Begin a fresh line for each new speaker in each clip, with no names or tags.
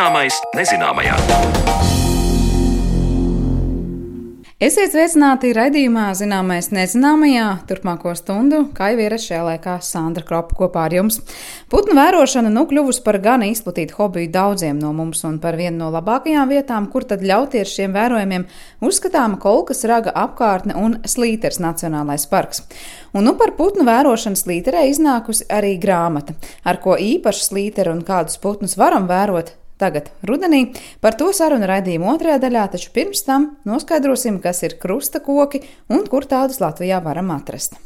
Zināmais nezināmajā.
Esiet sveicināti raidījumā Zināmais nezināmajā. Turpmāko stundu, kā jau ierasts šajā laikā, Sandra Kropa kopā ar jums. Putnu vērošana nu kļuvusi par gan izplatītu hobiju daudziem no mums un par vienu no labākajām vietām, kur tad ļauties šiem vērojumiem, uzskatāma kolkas raga apkārtne un slīters Nacionālais parks. Un nu par putnu vērošanu slīterē iznākusi arī grāmata, ar ko īpaši slīteru un kādus putnus varam vērot Tagad, rudenī, par to sarunu raidījuma otrajā daļā, taču pirms tam noskaidrosim, kas ir krusta koki un kur tādus Latvijā varam atrast.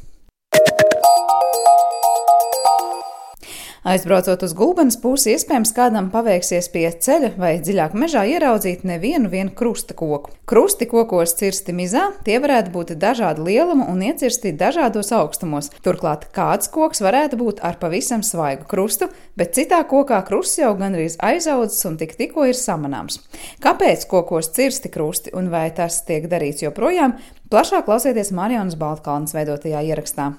Aizbraucot uz gulbenes pusi, iespējams, kādam paveiksies pie ceļa vai dziļāk mežā ieraudzīt nevienu vienu krusta koku. Krusti kokos cirsti mizā, tie varētu būt dažāda lieluma un iecirsti dažādos augstumos. Turklāt kāds koks varētu būt ar pavisam svaigu krustu, bet citā kokā krusts jau gandrīz aizaudzis un tik tikko ir samanāms. Kāpēc kokos cirsti krusti un vai tas tiek darīts joprojām? Plašāk klausieties Marijas Baltkalnas veidotajā ierakstā.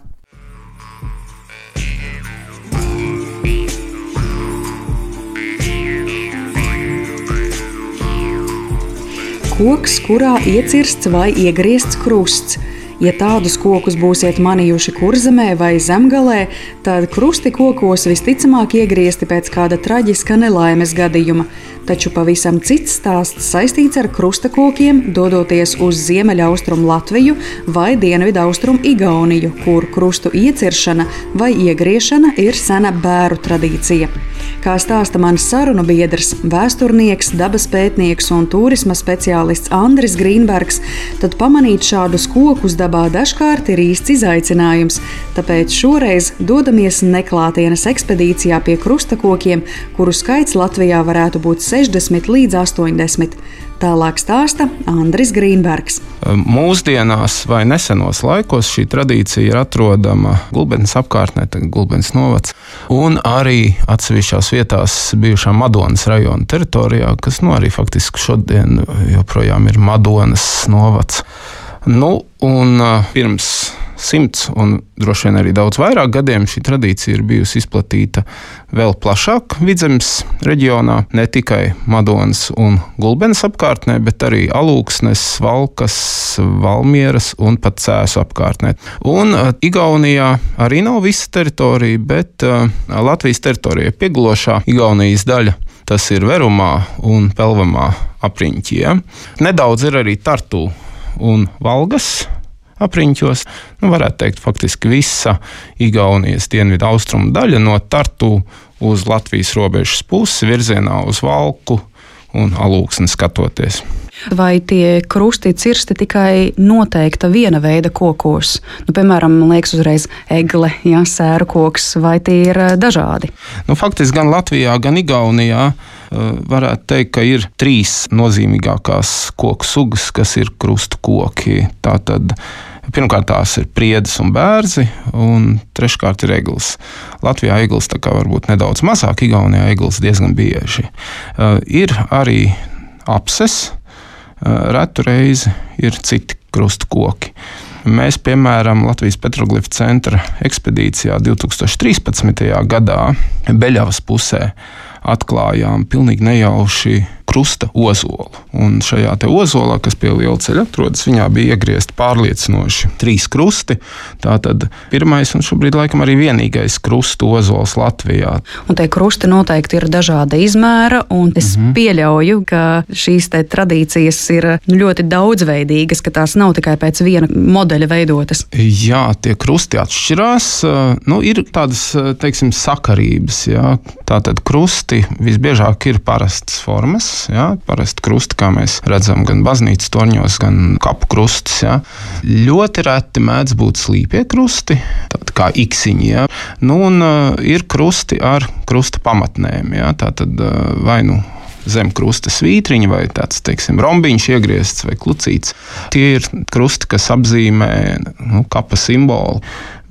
Koks, kurā iecirsts vai iegriezts krusts. Ja tādus kokus būsiet manījuši kurzemē vai zemgalē, tad krusti kokos visticamāk iegriezti pēc kāda traģiska nelaimes gadījuma. Taču pavisam cits stāsts saistīts ar krustakokiem, dodoties uz ziemeļaustrumu Latviju vai dienvidaustrumu Igauniju, kur krustu ieciršana vai iegriešana ir sena bēru tradīcija. Kā stāsta mans sarunu biedrs, vēsturnieks, dabas pētnieks un turisma speciālists Andris Grīnbergs, tad pamanīt šādus kokus dabā dažkārt ir īsts izaicinājums. Tāpēc šoreiz dodamies neklātienes ekspedīcijā pie krustakokiem, kuru skaits Latvijā varētu būt 60 līdz 80. Tālāk stāsta Andris Grīnbergs.
Mūsdienās vai nesenos laikos šī tradīcija ir atrodama Gulbens apkārtnē, Gulbens novads, un arī atsevišķās vietās bijušā Madonas rajona teritorijā, kas nu, arī faktiski šodien joprojām ir Madonas novads. Nu, un pirms simts un droši vien arī daudz vairāk gadiem šī tradīcija ir bijusi izplatīta vēl plašāk vidzemes reģionā, ne tikai Madonas un Gulbenes apkārtnē, bet arī Alūksnes, Valkas, Valmieras un pat Cēsu apkārtnē. Un Igaunijā arī nav visa teritorija, bet uh, Latvijas teritorijai piegulošā Igaunijas daļa. Tas ir Verumā un Pelvamā apriņķī. Ja? Nedaudz ir arī Tartu un Valgas apriņķos. Nu, varētu teikt, faktiski visa Igaunijas dienvidu austrumu daļa no Tartu uz Latvijas robežas pusi virzienā uz Valku un Alūksni skatoties.
Vai tie krusti cirsti tikai noteikta viena veida kokos? Nu, piemēram, man liekas, uzreiz egle, ja, sēru koks, vai tie ir eh, dažādi?
Nu, faktiski gan Latvijā, gan Igaunijā uh, varētu teikt, ka ir trīs nozīmīgākās koku sugas, kas ir krustu koki. Tātad Pirmkārt, tās ir priedes un bērzi, un treškārt ir eglis. Latvijā eglis tā kā varbūt nedaudz mazāk, Igaunijā eglis diezgan bieži. Uh, ir arī apses, retu reizi ir citi krustu koki. Mēs, piemēram, Latvijas Petroglifa centra ekspedīcijā 2013. gadā Beļavas pusē atklājām pilnīgi nejauši krusta ozolu. Un šajā ozolā, kas pie liela ceļa atrodas, viņā bija iegriezti pārliecinoši trīs krusti. Tātad pirmais un šobrīd laikam arī vienīgais krusta ozols Latvijā.
Un tie krusti noteikti ir dažāda izmēra, un es mm -hmm. pieļauju, ka šīs tradīcijas ir ļoti daudzveidīgas, ka tās nav tikai pēc viena modeļa veidotas.
Jā, tie krusti atšķirās. Nu, ir tādas, teiksim, sakarības. Jā. Tātad krusti visbiežāk ir parastas formas, ja, parasti krusti, kā mēs redzam, gan baznīcas torņos, gan kapu krustus. Ja. Ļoti reti mēdz būt slīpie krusti, tādi kā iksiņi. Ja. Nu, un, uh, ir krusti ar krusta pamatnēm. Ja. Tā tad uh, vai nu zem krusta svītriņa vai tāds, teiksim, rombiņš iegriezts vai klucīts. Tie ir krusti, kas apzīmē nu, kapa simbolu.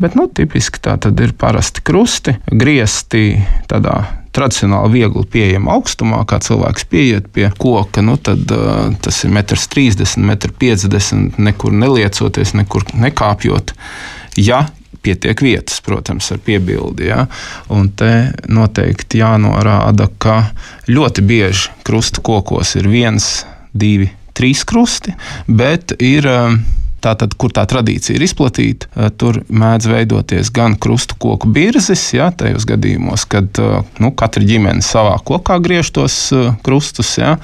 Bet nu, tipiski tā ir parasti krusti, griezti tādā tradicionāli viegli pieejama augstumā, kā cilvēks pieiet pie koka, nu, tad uh, tas ir 1,30 m, 1,50 m, nekur neliecoties, nekur nekāpjot. Ja pietiek vietas, protams, ar piebildi. Ja? Un te noteikti jānorāda, ka ļoti bieži krusta kokos ir viens, divi, trīs krusti, bet ir Tātad, kur tā tradīcija ir izplatīta, eh, tur mēdz veidoties gan krustu koku birzes, ja, tajos gadījumos, kad eh, nu, katra ģimene savā kokā griež tos eh, krustus. Ja,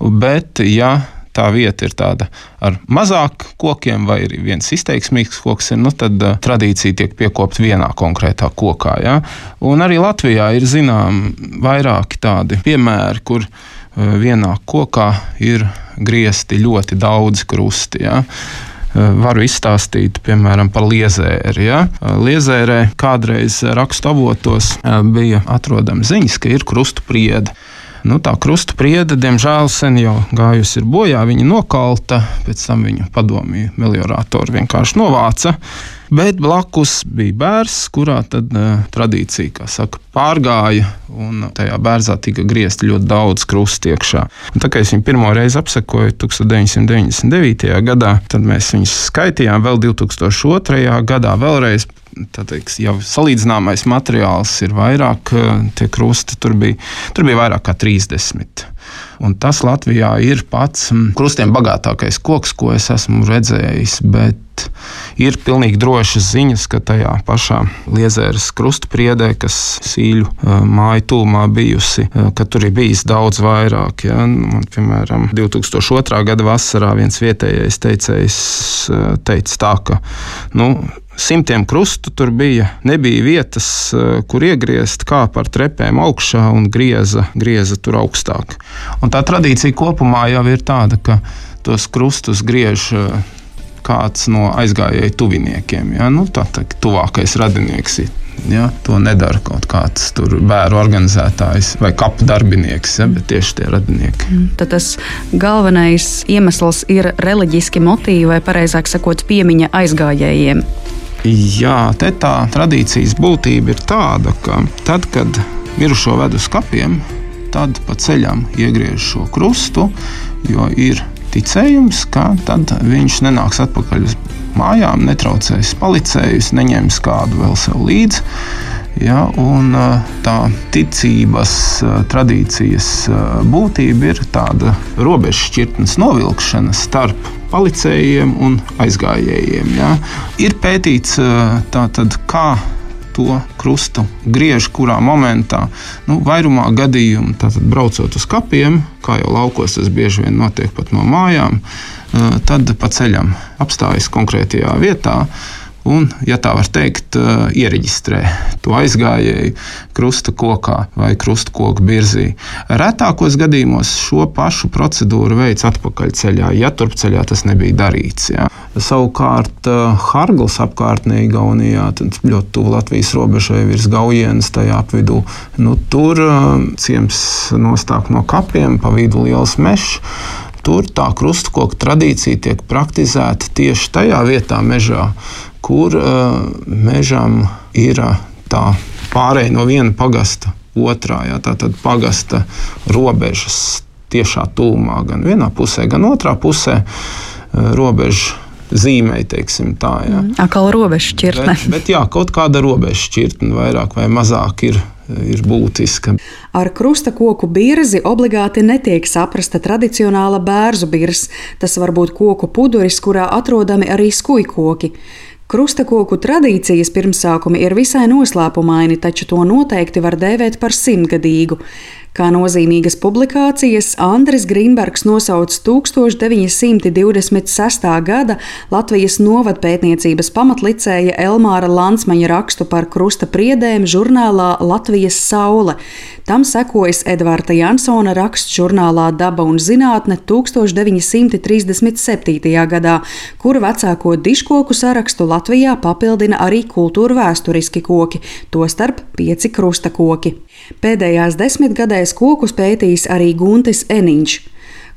bet, ja tā vieta ir tāda ar mazāk kokiem, vai ir viens izteiksmīgs koks, ir, nu, tad uh, tradīcija tiek piekopta vienā konkrētā kokā. Ja? Un arī Latvijā ir zināmi vairāki tādi piemēri, kur uh, vienā kokā ir griezti ļoti daudz krusti. Ja? Varu izstāstīt, piemēram, par liezēri. Ja? Liezērē kādreiz rakstu avotos eh, bija atrodama ziņas, ka ir krustu priede. Nu, tā krusta priede, diemžēl, sen jau gājusi bojā. Viņa nokalta, pēc tam viņu padomju meliorātori vienkārši novāca. Bet blakus bija bērns, kurā tad, uh, tradīcija saka, pārgāja, un tajā bērzā tika griezti ļoti daudz krustu iekšā. Un tā kā es viņu pirmo reizi apsekoju 1999. gadā, tad mēs viņus skaitījām vēl 2002. gadā vēlreiz. Teiks, jau salīdzināmais materiāls ir vairāk, tie krusti tur bija, tur bija vairāk kā 30. Un tas Latvijā ir pats mm, krustiem bagātākais koks, ko es esmu redzējis. Bet ir pilnīgi drošas ziņas, ka tajā pašā Liezēras krustpriedē, kas sīļu māju tūmā bijusi, ka tur ir bijis daudz vairāk. Ja? Man, piemēram, 2002. gada vasarā viens vietējais teicējs teica tā, ka nu, simtiem krustu tur bija. Nebija vietas, eh, kur iegriezt, kā par trepēm augšā un grieza, grieza tur augstāk. Un tā tradīcija kopumā jau ir tāda, ka tos krustus griež eh, kāds no aizgājēju tuviniekiem. Ja? Nu, tā ir tuvākais radinieks. Ja, to nedara kaut kāds bērnu organizētājs vai kapu darbinieks, ja, bet tieši tie radinieki.
Mm, tad tas galvenais iemesls ir reliģiski motīvi, vai precīzāk sakot, piemiņa aizgājējiem.
Jā, te tā tradīcijas būtība ir tāda, ka tad, kad mirušo ved uz kapiem, tad pa ceļam iegriež šo krustu, jo ir ticējums, ka tad viņš nenāks atpakaļ uz mājām, netraucēs palicējus, neņems kādu vēl sev līdzi. Ja, un, tā ticības tradīcijas būtība ir tāda robežu šķirtnes novilkšana starp palicējiem un aizgājējiem. Ja. Ir pētīts tātad, kā to krustu griež, kurā momentā. Nu, vairumā gadījumu, tātad braucot uz kapiem, kā jau laukos, tas bieži vien notiek pat no mājām, tad pa ceļam apstājas konkrētajā vietā un, ja tā var teikt, iereģistrē to aizgājēju krusta kokā vai krusta koku birzī. Retākos gadījumos šo pašu procedūru veids atpakaļceļā, ja turpceļā tas nebija darīts. Jā. Savukārt Hargals apkārtnē Igaunijā, ļoti tuvu Latvijas robežai virs Gaujienas tajā apvidū, nu, tur ciems nostāk no kapiem, pa vidu liels mežs. Tur tā krustkoka tradīcija tiek praktizēta tieši tajā vietā, mežā, kur uh, mežam ir uh, tā pārēja no viena pagasta otrā. Jā, tā tad pagasta robežas tiešā tūmā, gan vienā pusē, gan otrā pusē uh, robeža zīmēji, teiksim tā. Jā.
Mm, atkal robeža šķirtne.
Bet, bet jā, kaut kāda robeža šķirtne vairāk vai mazāk ir. Ir būtiska.
Ar krusta koku birzi obligāti netiek saprasta tradicionāla bērnu birza. Tas var būt koku puduris, kurā atrodami arī skujkoki. Krustakoku tradīcijas pirmsākumi ir visai noslēpumaini, taču to noteikti var dēvēt par simtgadīgu. Kā nozīmīgas publikācijas Andris Grīnbergs nosauc 1926. gada Latvijas novadpētniecības pamatlicēja Elmāra Lansmaņa rakstu par krusta priedēm žurnālā Latvijas saule. Tam sekojas Edvarda Jansona raksts žurnālā Daba un zinātne 1937. gadā, kuru vecāko diškoku sarakstu Latvijā papildina arī kultūra vēsturiski koki, tostarp pieci krusta koki. Pēdējās desmitgadēs kokus pētījis arī Guntis Eniņš.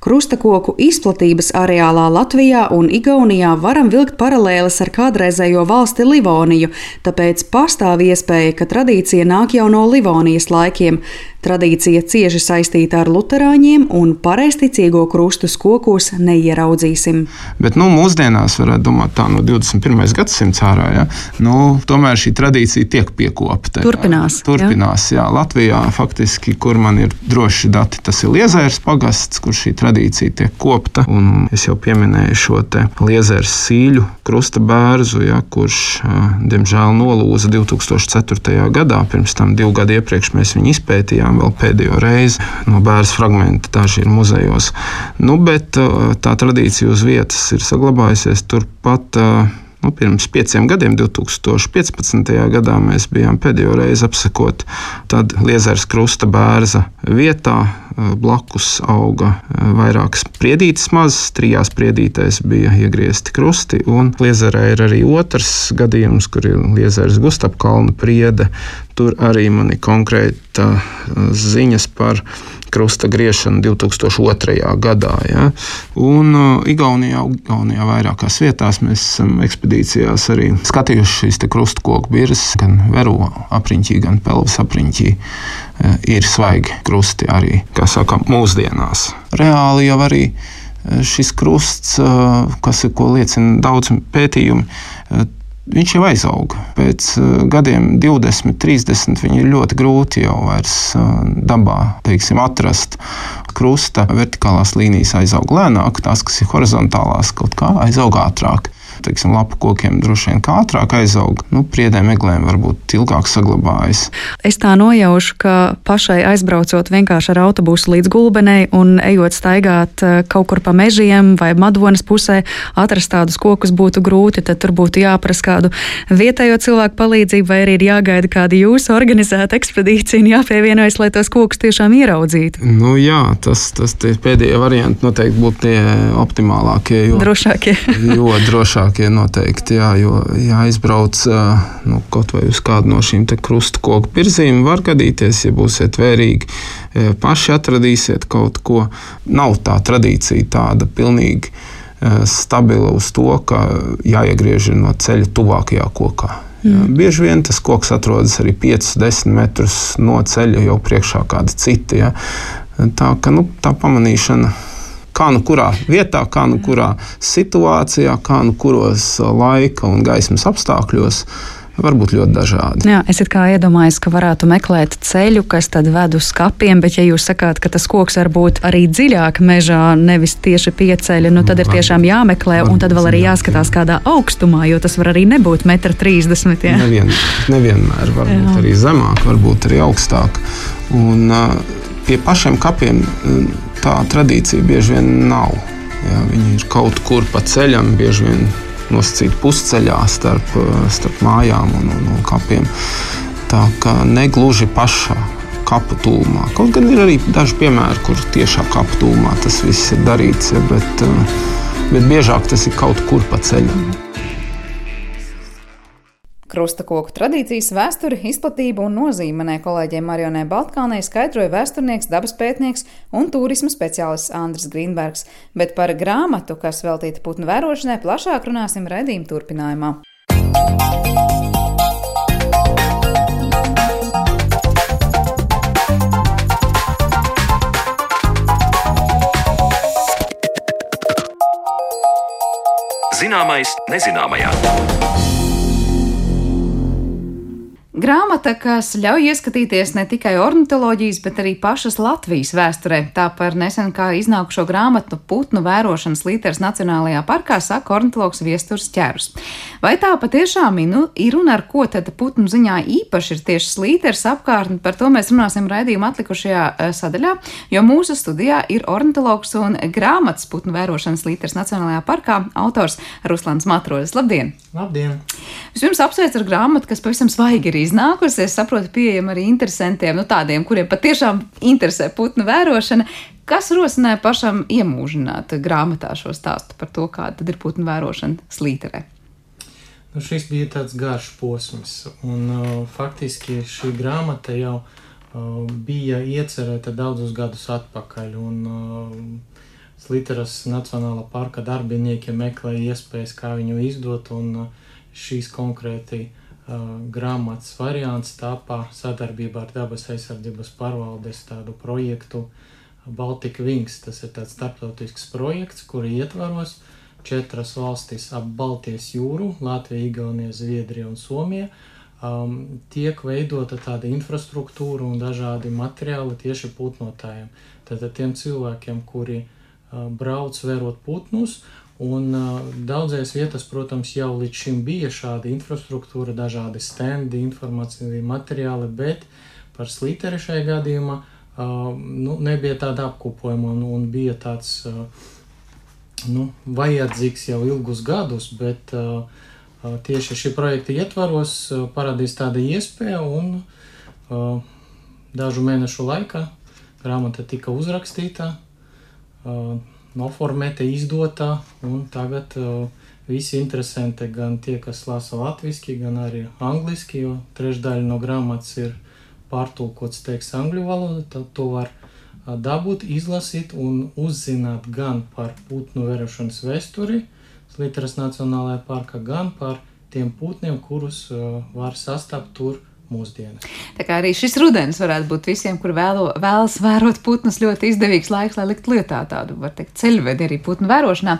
Krustakoku izplatības areālā Latvijā un Igaunijā varam vilkt paralēles ar kādreizējo valsti Livoniju, tāpēc pastāv iespēja, ka tradīcija nāk jau no Livonijas laikiem. Tradīcija cieši saistīta ar luterāņiem, un pareizticīgo krustus kokos neieraudzīsim.
Bet nu, mūsdienās varētu domāt, tā no 21. gadsimta ārā, ja? nu, tomēr šī tradīcija tiek piekopta.
Turpinās.
Turpinās, jā. jā. Latvijā faktiski, kur man ir droši dati, tas ir Liezēras pagasts, kur šī tradīcija tiek kopta. Un es jau pieminēju šo Liezēras sīļu krusta bērzu, ja, kurš, diemžēl, nolūza 2004. gadā. Pirms tam divu gadu iepriekš mēs viņu izpētījām vēl pēdējo reizi. No bērnu fragmenta daži ir muzejos. Nu, bet tā tradīcija uz vietas ir saglabājusies turpat. Nu, pirms pieciem gadiem, 2015. gadā, mēs bijām pēdējo reizi apsekot Liezers krusta bērza vietā. Blakus auga vairākas spriedītes mazas, trijās spriedītēs bija iegriezti krusti. Liezerē ir arī otrs gadījums, kur ir Liezers Gustapkalna priede. Tur arī man ir konkrēta ziņas par krusta griešanu 2002. gadā. Ja? Un uh, Igaunijā, Igaunijā vairākās vietās mēs esam ekspedīcijās arī skatījuši šīs krustkoku birzes, gan Veru apriņķī, gan Pelvas apriņķī. Uh, ir svaigi krusti arī, kā saka, mūsdienās. Reāli jau arī uh, šis krusts, kas ir, liecina daudz pētījumu, viņš jau aizauga. Pēc uh, gadiem, 20, 30, viņi ir ļoti grūti jau vairs uh, dabā teiksim, atrast. Krusta vertikālās līnijas aizaug lēnāk, tās, kas ir horizontālās, kaut kā aizaug ātrāk teiksim, lapu kokiem droši vien kā ātrāk aizaug. Nu, priedēm, eglēm varbūt ilgāk saglabājas.
Es tā nojaušu, ka pašai aizbraucot vienkārši ar autobusu līdz gulbenei un ejot staigāt eh, kaut kur pa mežiem vai Madonas pusē, atrast tādus kokus būtu grūti, tad tur būtu jāprasa kādu vietējo cilvēku palīdzību, vai arī ir jāgaida kāda jūsu organizēta ekspedīcija un jāpievienojas, lai tos kokus tiešām ieraudzītu.
Nu, jā, tas, tas pēdējie varianti noteikti būtu tie optimālākie.
Jo, drošākie.
jo drošāk vecākie noteikti, jā, jo jāizbrauc nu, kaut vai uz kādu no šīm krustu koku pirzīm, var gadīties, ja būsiet vērīgi, paši atradīsiet kaut ko. Nav tā tradīcija tāda pilnīgi stabila uz to, ka jāiegriež no ceļa tuvākajā kokā. Mm. Bieži vien tas koks atrodas arī 5-10 metrus no ceļa, jau priekšā kāda cita. Ja. Tā, ka, nu, tā pamanīšana kā nu kurā vietā, kā nu kurā situācijā, kā nu kuros laika un gaismas apstākļos var būt ļoti dažādi.
Jā, es kā iedomājos, ka varētu meklēt ceļu, kas tad ved uz skapiem, bet ja jūs sakāt, ka tas koks var būt arī dziļāk mežā, nevis tieši pieceļa, nu tad ir tiešām jāmeklē, un tad vēl arī jāskatās kādā augstumā, jo tas var arī nebūt 1,30 m.
Nevien, nevienmēr, varbūt Jā. arī zemāk, varbūt arī augstāk. Un, uh, pie pašiem kapiem tā tradīcija bieži vien nav. Jā, viņi ir kaut kur pa ceļam, bieži vien nosacīti pusceļā starp, starp mājām un, un, un kapiem. Tā kā negluži pašā kapu tūmā. Kaut gan ir arī daži piemēri, kur tiešā kapu tūmā tas viss ir darīts, ja, bet, bet biežāk tas ir kaut kur pa ceļam.
Krustakoku tradīcijas vēsturi, izplatību un nozīmi manai kolēģei Marionai Baltkānei skaidroja vēsturnieks, dabas pētnieks un turisma speciālists Andris Grīnbergs, bet par grāmatu, kas veltīta putnu vērošanai, plašāk runāsim redzījuma turpinājumā. Zināmais nezināmajā. Grāmata, kas ļauj ieskatīties ne tikai ornitoloģijas, bet arī pašas Latvijas vēsturē. Tā par nesen kā iznākušo grāmatu putnu vērošanas līteres Nacionālajā parkā saka ornitologs Viesturs Ķērus. Vai tā patiešām nu, ir un ar ko tad putnu ziņā īpaši ir tieši slīteres apkārtne, par to mēs runāsim raidījuma atlikušajā uh, sadaļā, jo mūsu studijā ir ornitologs un grāmatas putnu vērošanas līteres Nacionālajā parkā autors Ruslans Matronis. Labdien!
Labdien!
Vispirms apsveicu ar grāmatu, kas pavisam svaigi ir iznākusi. Es saprotu, pieejama arī interesantiem, nu tādiem, kuriem patiešām interesē putnu vērošana. Kas rosināja pašam iemūžināt grāmatā šo stāstu par to, kāda ir putnu vērošana slīterē?
Nu, šis bija tāds garš posms, un uh, faktiski šī grāmata jau uh, bija iecerēta daudzus gadus atpakaļ. Un, uh, Sliteras Nacionālā parka darbinieki meklēja iespējas, kā viņu izdot, un uh, šīs konkrēti grāmatas variants tāpā sadarbībā ar dabas aizsardzības pārvaldes tādu projektu Baltika Wings. Tas ir tāds starptautisks projekts, kura ietvaros četras valstis ap Baltijas jūru - Latvija, Igaunija, Zviedrija un Somija. Um, tiek veidota tāda infrastruktūra un dažādi materiāli tieši putnotājiem. Tātad tiem cilvēkiem, kuri uh, brauc vērot putnus, Un uh, daudzās vietās, protams, jau līdz šim bija šāda infrastruktūra, dažādi stendi, informācija, materiāli, bet par slīteri šajā gadījumā uh, nu, nebija tāda apkopojuma un, un bija tāds uh, nu, vajadzīgs jau ilgus gadus, bet uh, tieši šī projekta ietvaros uh, parādīs tāda iespēja un uh, dažu mēnešu laikā grāmata tika uzrakstīta. Uh, noformēta, izdota, un tagad uh, visi interesanti, gan tie, kas lasa latviešu, gan arī angliski, jo trešdaļa no grāmatas ir pārtulkots teiks angļu valoda, tad to var uh, dabūt, izlasīt un uzzināt gan par putnu vērošanas vēsturi Slitras Nacionālajā parkā, gan par tiem putniem, kurus uh, var sastapt tur mūsdienas.
Tā kā arī šis rudens varētu būt visiem, kur vēlo, vēlas vērot putnus, ļoti izdevīgs laiks, lai likt lietā tādu, var teikt, ceļvedi arī putnu vērošanā.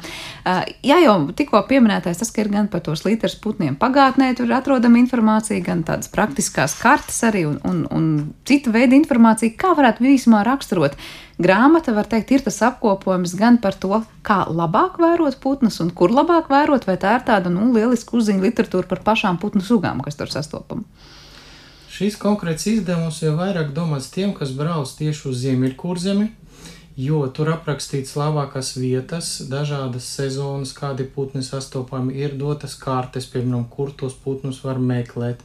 Jā, jau tikko pieminētais tas, ka ir gan par tos līteras putniem pagātnē, tur atrodama informācija, gan tādas praktiskās kartas arī un, un, un cita veida informācija, kā varētu vismā raksturot. Grāmata, var teikt, ir tas apkopojums gan par to, kā labāk vērot putnus un kur labāk vērot, vai tā ir tāda, nu, lieliska uzziņa literatūra par pašām putnu sugām, kas tur sastopama.
Šis konkrēts izdevums jau vairāk domāts tiem, kas brauc tieši uz Ziemeļkurzemi, jo tur aprakstīts labākās vietas, dažādas sezonas, kādi putni sastopami, ir dotas kartes, piemēram, kur tos putnus var meklēt,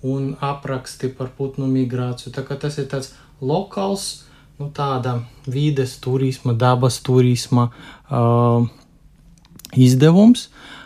un apraksti par putnu migrāciju. Tā kā tas ir tāds lokāls, nu, tāda vides turisma, dabas turisma uh, izdevums. Uh,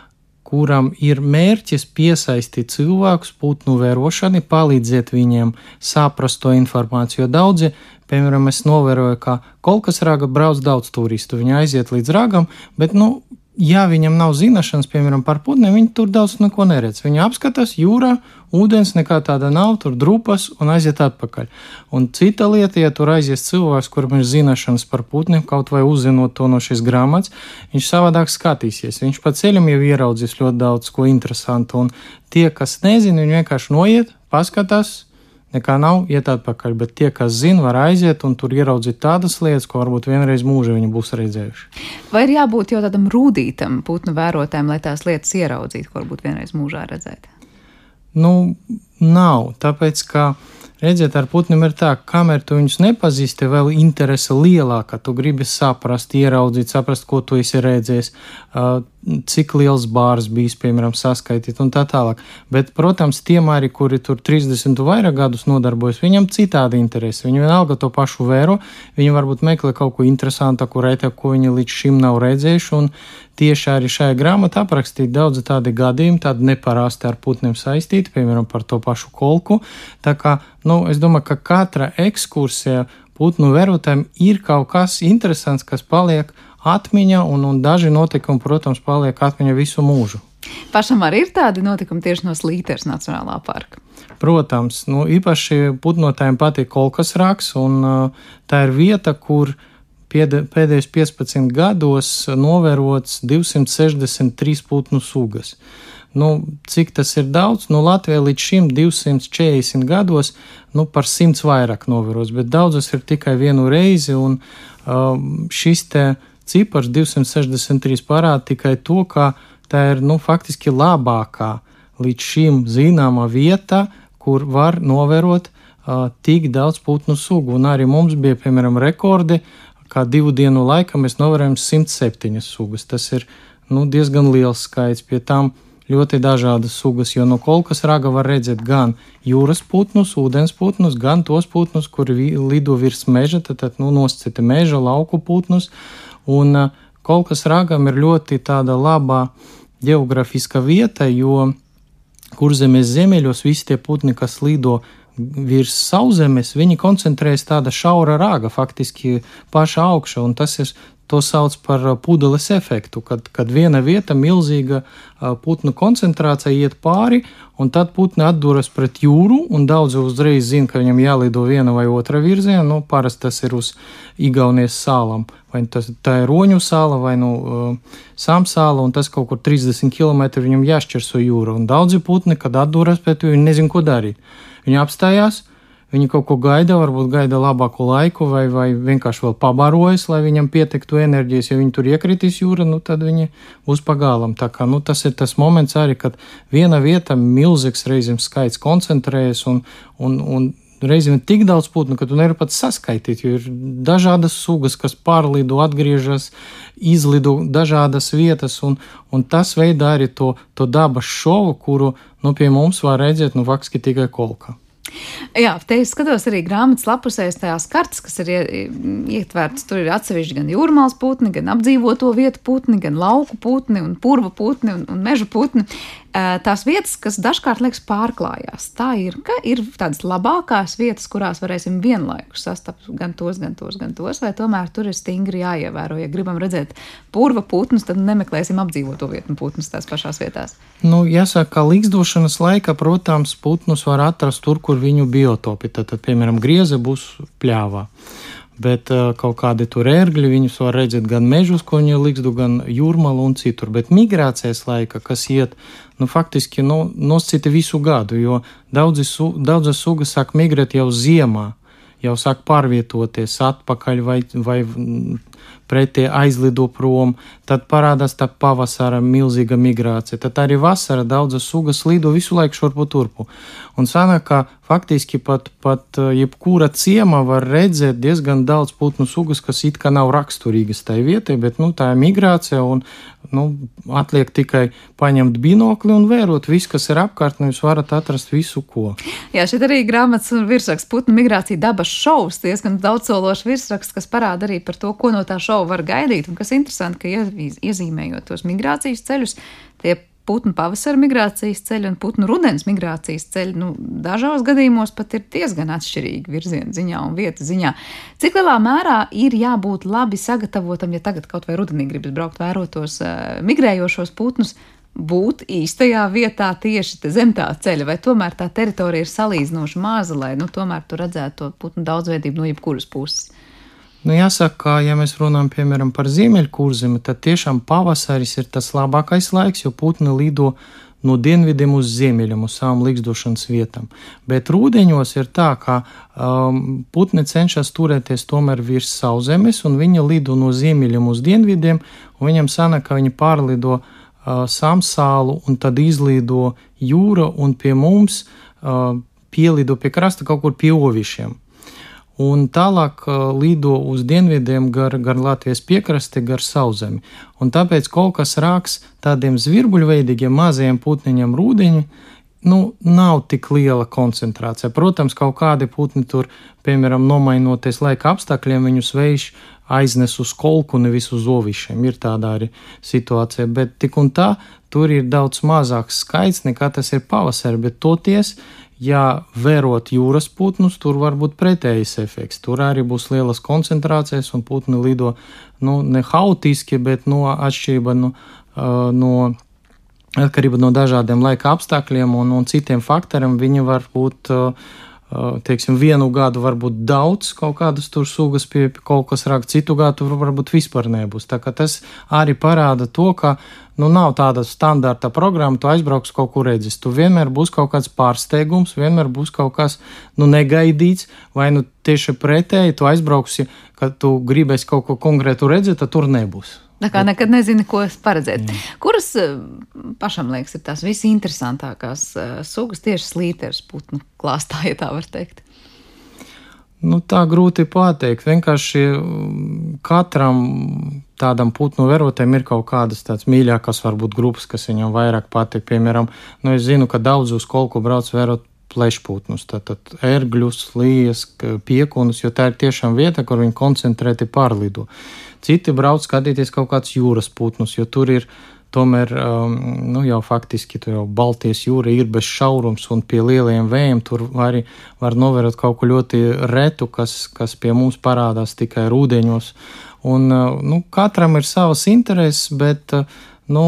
kuram ir mērķis piesaistīt cilvēkus putnu vērošanai, palīdzēt viņiem saprast to informāciju. Jo daudzi, piemēram, es novēroju, ka kolkas raga brauc daudz turistu, viņi aiziet līdz ragam, bet, nu, ja viņam nav zināšanas, piemēram, par putniem, viņi tur daudz neko neredz. Viņi apskatās jūrā, ūdens nekā tāda nav, tur drupas un aiziet atpakaļ. Un cita lieta, ja tur aizies cilvēks, kuram ir zināšanas par putniem, kaut vai uzzinot to no šīs grāmatas, viņš savādāk skatīsies. Viņš pa ceļam jau ieraudzīs ļoti daudz ko interesantu, un tie, kas nezina, viņi vienkārši noiet, paskatās, nekā nav, iet atpakaļ. Bet tie, kas zina, var aiziet un tur ieraudzīt tādas lietas, ko varbūt vienreiz mūžā viņi būs redzējuši.
Vai ir jābūt jau tādam rūtītam putnu vērotājam, lai tās lietas ieraudzītu, ko varbūt vienreiz mūžā redzēt?
Nu, nav, tāpēc ka Redziet, ar putniem ir tā, ka kamēr tu viņus nepazīsti, vēl interese lielāka. Tu gribi saprast, ieraudzīt, saprast, ko tu esi redzējis, cik liels bārs bijis, piemēram, saskaitīt un tā tālāk. Bet, protams, tiem arī, kuri tur 30 un vairāk gadus nodarbojas, viņam citādi interesi. Viņi vienalga to pašu vēro, viņi varbūt meklē kaut ko interesantāku, rētāku, ko viņi līdz šim nav redzējuši. Un tieši arī šajā grāmatā aprakstīti daudzi tādi gadījumi, tādi neparasti ar putniem saistīti, piemēram, par to pašu kolku. Tā kā, nu, es domāju, ka katra ekskursija putnu vērotājiem ir kaut kas interesants, kas paliek atmiņā, un, un daži notikumi, protams, paliek atmiņā visu mūžu.
Pašam arī ir tādi notikumi tieši no Slīters Nacionālā parka.
Protams, nu, īpaši putnotājiem patīk kolkas raks, un uh, tā ir vieta, kur uh, pēdējos 15 gados novērots 263 putnu sugas. Nu, cik tas ir daudz? Nu, Latvijā līdz šim 240 gados nu, par 100 vairāk novērots, bet daudzas ir tikai vienu reizi. Un, um, šis cipars 263 parāda tikai to, ka tā ir nu, faktiski labākā līdz šim zināmā vieta, kur var novērot uh, tik daudz putnu sugu. Un arī mums bija, piemēram, rekordi kā divu dienu laikā mēs novērojam 107 sugas. Tas ir nu, diezgan liels skaits. Pie tām ļoti dažādas sugas, jo no kolkas raga var redzēt gan jūras putnus, ūdens putnus, gan tos putnus, kuri lido virs meža, tad, tad nu, noscita meža, lauku putnus. Un uh, kolkas ragam ir ļoti tāda laba geogrāfiska vieta, jo kurzemes ziemeļos visi tie putni, kas lido virs sauszemes, viņi koncentrējas tāda šaura rāga, faktiski paša augša, un tas ir to sauc par pudeles efektu, kad, kad viena vieta, milzīga putnu koncentrācija iet pāri, un tad putni atduras pret jūru, un daudzi uzreiz zina, ka viņam jālido viena vai otra virzienā. Nu, parasti tas ir uz Igaunijas sālām, vai tas, tā ir Roņu sāla vai nu, uh, Samsāla, un tas kaut kur 30 km viņam jāšķirso jūra. Un daudzi putni, kad atduras pret viņu, nezin, ko darīt. Viņi apstājās, Viņi kaut ko gaida, varbūt gaida labāku laiku, vai, vai vienkārši vēl pabarojas, lai viņam pietiktu enerģijas. Ja viņi tur iekritīs jūra, nu, tad viņi būs pagālam. Tā kā nu, tas ir tas moments arī, kad viena vieta milzīgs reizēm skaits koncentrējas un, un, un reizēm ir tik daudz putnu, ka tu nevari pat saskaitīt, jo ir dažādas sugas, kas pārlido, atgriežas, izlido dažādas vietas, un, un tas veidā arī to, to dabas šovu, kuru nu, pie mums var redzēt nu, faktiski tikai kolkā.
Jā, te es skatos arī grāmatas lapusēs tajās kartes, kas ir ietvērtas. Tur ir atsevišķi gan jūrmālas putni, gan apdzīvoto vietu putni, gan lauku putni un purva putni un, un meža putni tās vietas, kas dažkārt liekas pārklājās. Tā ir, ka ir tādas labākās vietas, kurās varēsim vienlaikus sastapt gan tos, gan tos, gan tos, vai tomēr tur ir stingri jāievēro. Ja gribam redzēt purva putnus, tad nemeklēsim apdzīvoto vietu putnus tās pašās vietās.
Nu, jāsaka, ka līgzdošanas laikā, protams, putnus var atrast tur, kur viņu biotopi, tad, tad piemēram, grieze būs pļāvā bet uh, kaut kādi tur ērgļi, viņus var redzēt gan mežus, ko viņi likstu, gan jūrmalu un citur. Bet migrācijas laika, kas iet, nu, faktiski nu, noscita visu gadu, jo daudzi, su, daudzas sugas sāk migrēt jau ziemā, jau sāk pārvietoties atpakaļ vai, vai pretie aizlido prom, tad parādās tā pavasara milzīga migrācija, tad arī vasara daudzas sugas lido visu laiku šurpu turpu. Un sanāk, ka faktiski pat, pat eh, jebkura ciema var redzēt diezgan daudz putnu sugas, kas it kā nav raksturīgas tai vietai, bet nu, tā ir migrācija un nu, atliek tikai paņemt binokli un vērot visu, kas ir apkārt, un jūs varat atrast visu, ko.
Jā, šeit arī grāmatas virsraksts putnu migrācija dabas šovs, diezgan daudzsološs virsraksts, kas parāda arī par to, ko no tā šova var gaidīt, un kas interesanti, ka iezīmējot tos migrācijas ceļus, tie putnu pavasara migrācijas ceļi un putnu rudens migrācijas ceļi, nu, dažos gadījumos pat ir diezgan atšķirīgi virziena ziņā un vietas ziņā. Cik lielā mērā ir jābūt labi sagatavotam, ja tagad kaut vai rudenī gribas braukt vērotos uh, migrējošos putnus, būt īstajā vietā tieši zem tā ceļa, vai tomēr tā teritorija ir salīdzinoši maza, lai nu, tomēr tur redzētu to putnu daudzveidību no jebkuras puses.
Nu, jāsaka, ka, ja mēs runājam piemēram par ziemeļkurzemi, tad tiešām pavasaris ir tas labākais laiks, jo putni lido no dienvidiem uz ziemeļiem, uz savām likstošanas vietām. Bet rūdeņos ir tā, ka um, putni cenšas turēties tomēr virs sauszemes, un viņi lido no ziemeļiem uz dienvidiem, un viņam sanāk, ka viņi pārlido uh, samsālu, un tad izlido jūra, un pie mums uh, pielido pie krasta kaut kur pie ovišiem un tālāk lido uz dienvidiem gar, gar Latvijas piekrasti, gar sauszemi. Un tāpēc kaut kas rāks tādiem zvirbuļveidīgiem mazajiem putniņiem rūdiņi, nu, nav tik liela koncentrācija. Protams, kaut kādi putni tur, piemēram, nomainoties laika apstākļiem, viņus vējš aiznes uz kolku, nevis uz ovišiem. Ir tāda arī situācija, bet tik un tā tur ir daudz mazāks skaits nekā tas ir pavasarī, bet toties ja vērot jūras putnus, tur var būt pretējs efekts. Tur arī būs lielas koncentrācijas, un putni lido nu, ne haotiski, bet no atšķirība no, no, atkarība no dažādiem laika apstākļiem un, un citiem faktoriem. Viņi var būt uh, teiksim, vienu gadu varbūt daudz kaut kādas tur sugas pie, pie kaut kas rāk, citu gadu varbūt vispār nebūs. Tā kā tas arī parāda to, ka nu, nav tāda standarta programma, tu aizbrauks kaut kur redzes. Tu vienmēr būs kaut kāds pārsteigums, vienmēr būs kaut kas nu, negaidīts, vai nu tieši pretēji tu aizbrauksi, kad tu gribēsi kaut ko konkrētu redzēt, tad tur nebūs.
Tā kā nekad nezini, ko paredzēt. Jā. Kuras eh, pašam liekas ir tās visinteresantākās eh, sugas tieši slīteres putnu klāstā, ja tā var teikt?
Nu, tā grūti pateikt. Vienkārši mm, katram tādam putnu vērotājam ir kaut kādas tādas mīļākās, varbūt grupas, kas viņam vairāk patīk. Piemēram, nu, es zinu, ka daudz uz kolku brauc vērot plešputnus, tātad ērgļus, lījas, piekunus, jo tā ir tiešām vieta, kur viņi koncentrēti pārlido. Citi brauc skatīties kaut kādus jūras putnus, jo tur ir tomēr um, nu, jau faktiski jau Baltijas jūra ir bez šaurums, un pie lieliem vējiem tur arī var novērot kaut ko ļoti retu, kas, kas pie mums parādās tikai rūdeņos. Un, nu, katram ir savas intereses, bet nu,